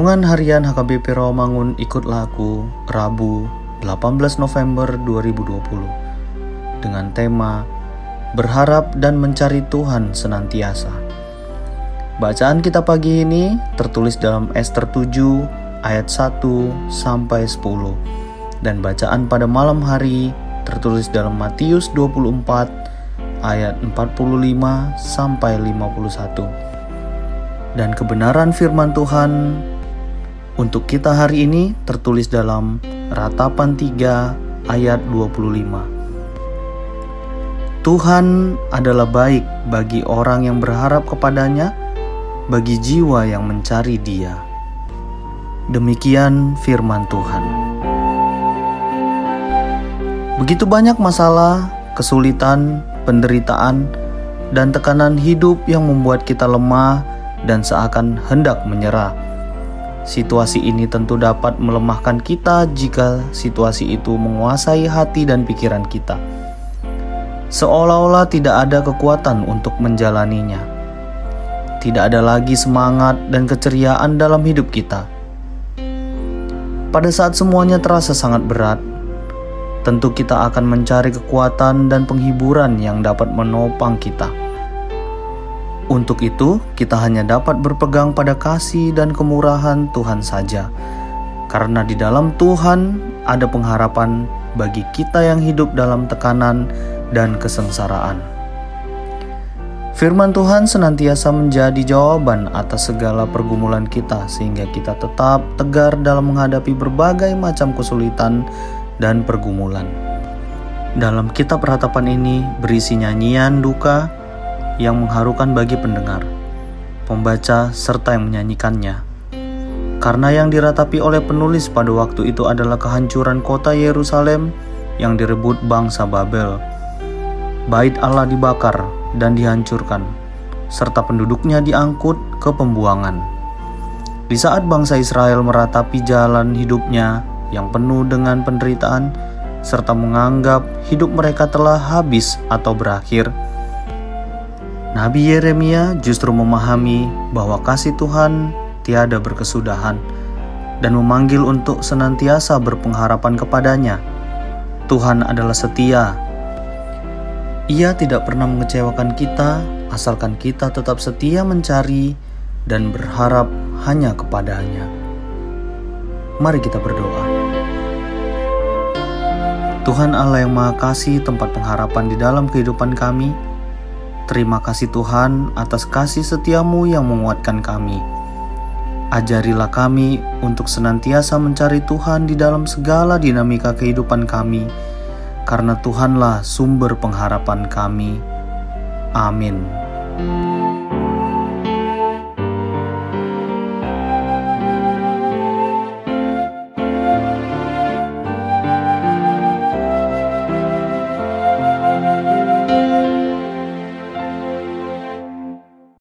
Renungan Harian HKBP Rawamangun ikut laku Rabu 18 November 2020 dengan tema Berharap dan mencari Tuhan senantiasa. Bacaan kita pagi ini tertulis dalam Ester 7 ayat 1 sampai 10 dan bacaan pada malam hari tertulis dalam Matius 24 ayat 45 sampai 51 dan kebenaran firman Tuhan untuk kita hari ini tertulis dalam Ratapan 3 ayat 25. Tuhan adalah baik bagi orang yang berharap kepadanya, bagi jiwa yang mencari Dia. Demikian firman Tuhan. Begitu banyak masalah, kesulitan, penderitaan, dan tekanan hidup yang membuat kita lemah dan seakan hendak menyerah. Situasi ini tentu dapat melemahkan kita jika situasi itu menguasai hati dan pikiran kita. Seolah-olah tidak ada kekuatan untuk menjalaninya. Tidak ada lagi semangat dan keceriaan dalam hidup kita. Pada saat semuanya terasa sangat berat, tentu kita akan mencari kekuatan dan penghiburan yang dapat menopang kita. Untuk itu, kita hanya dapat berpegang pada kasih dan kemurahan Tuhan saja, karena di dalam Tuhan ada pengharapan bagi kita yang hidup dalam tekanan dan kesengsaraan. Firman Tuhan senantiasa menjadi jawaban atas segala pergumulan kita, sehingga kita tetap tegar dalam menghadapi berbagai macam kesulitan dan pergumulan. Dalam kitab ratapan ini berisi nyanyian duka yang mengharukan bagi pendengar, pembaca, serta yang menyanyikannya. Karena yang diratapi oleh penulis pada waktu itu adalah kehancuran kota Yerusalem yang direbut bangsa Babel. Bait Allah dibakar dan dihancurkan, serta penduduknya diangkut ke pembuangan. Di saat bangsa Israel meratapi jalan hidupnya yang penuh dengan penderitaan, serta menganggap hidup mereka telah habis atau berakhir, Nabi Yeremia justru memahami bahwa kasih Tuhan tiada berkesudahan dan memanggil untuk senantiasa berpengharapan kepadanya. Tuhan adalah setia. Ia tidak pernah mengecewakan kita, asalkan kita tetap setia mencari dan berharap hanya kepadanya. Mari kita berdoa. Tuhan Allah yang Maha Kasih, tempat pengharapan di dalam kehidupan kami. Terima kasih Tuhan atas kasih setiamu yang menguatkan kami. Ajarilah kami untuk senantiasa mencari Tuhan di dalam segala dinamika kehidupan kami, karena Tuhanlah sumber pengharapan kami. Amin.